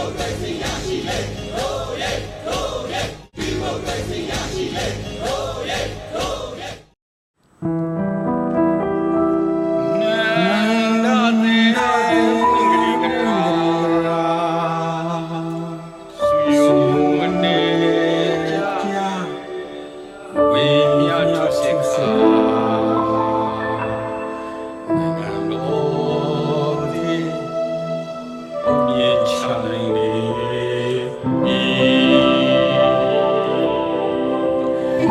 哦对对呀西北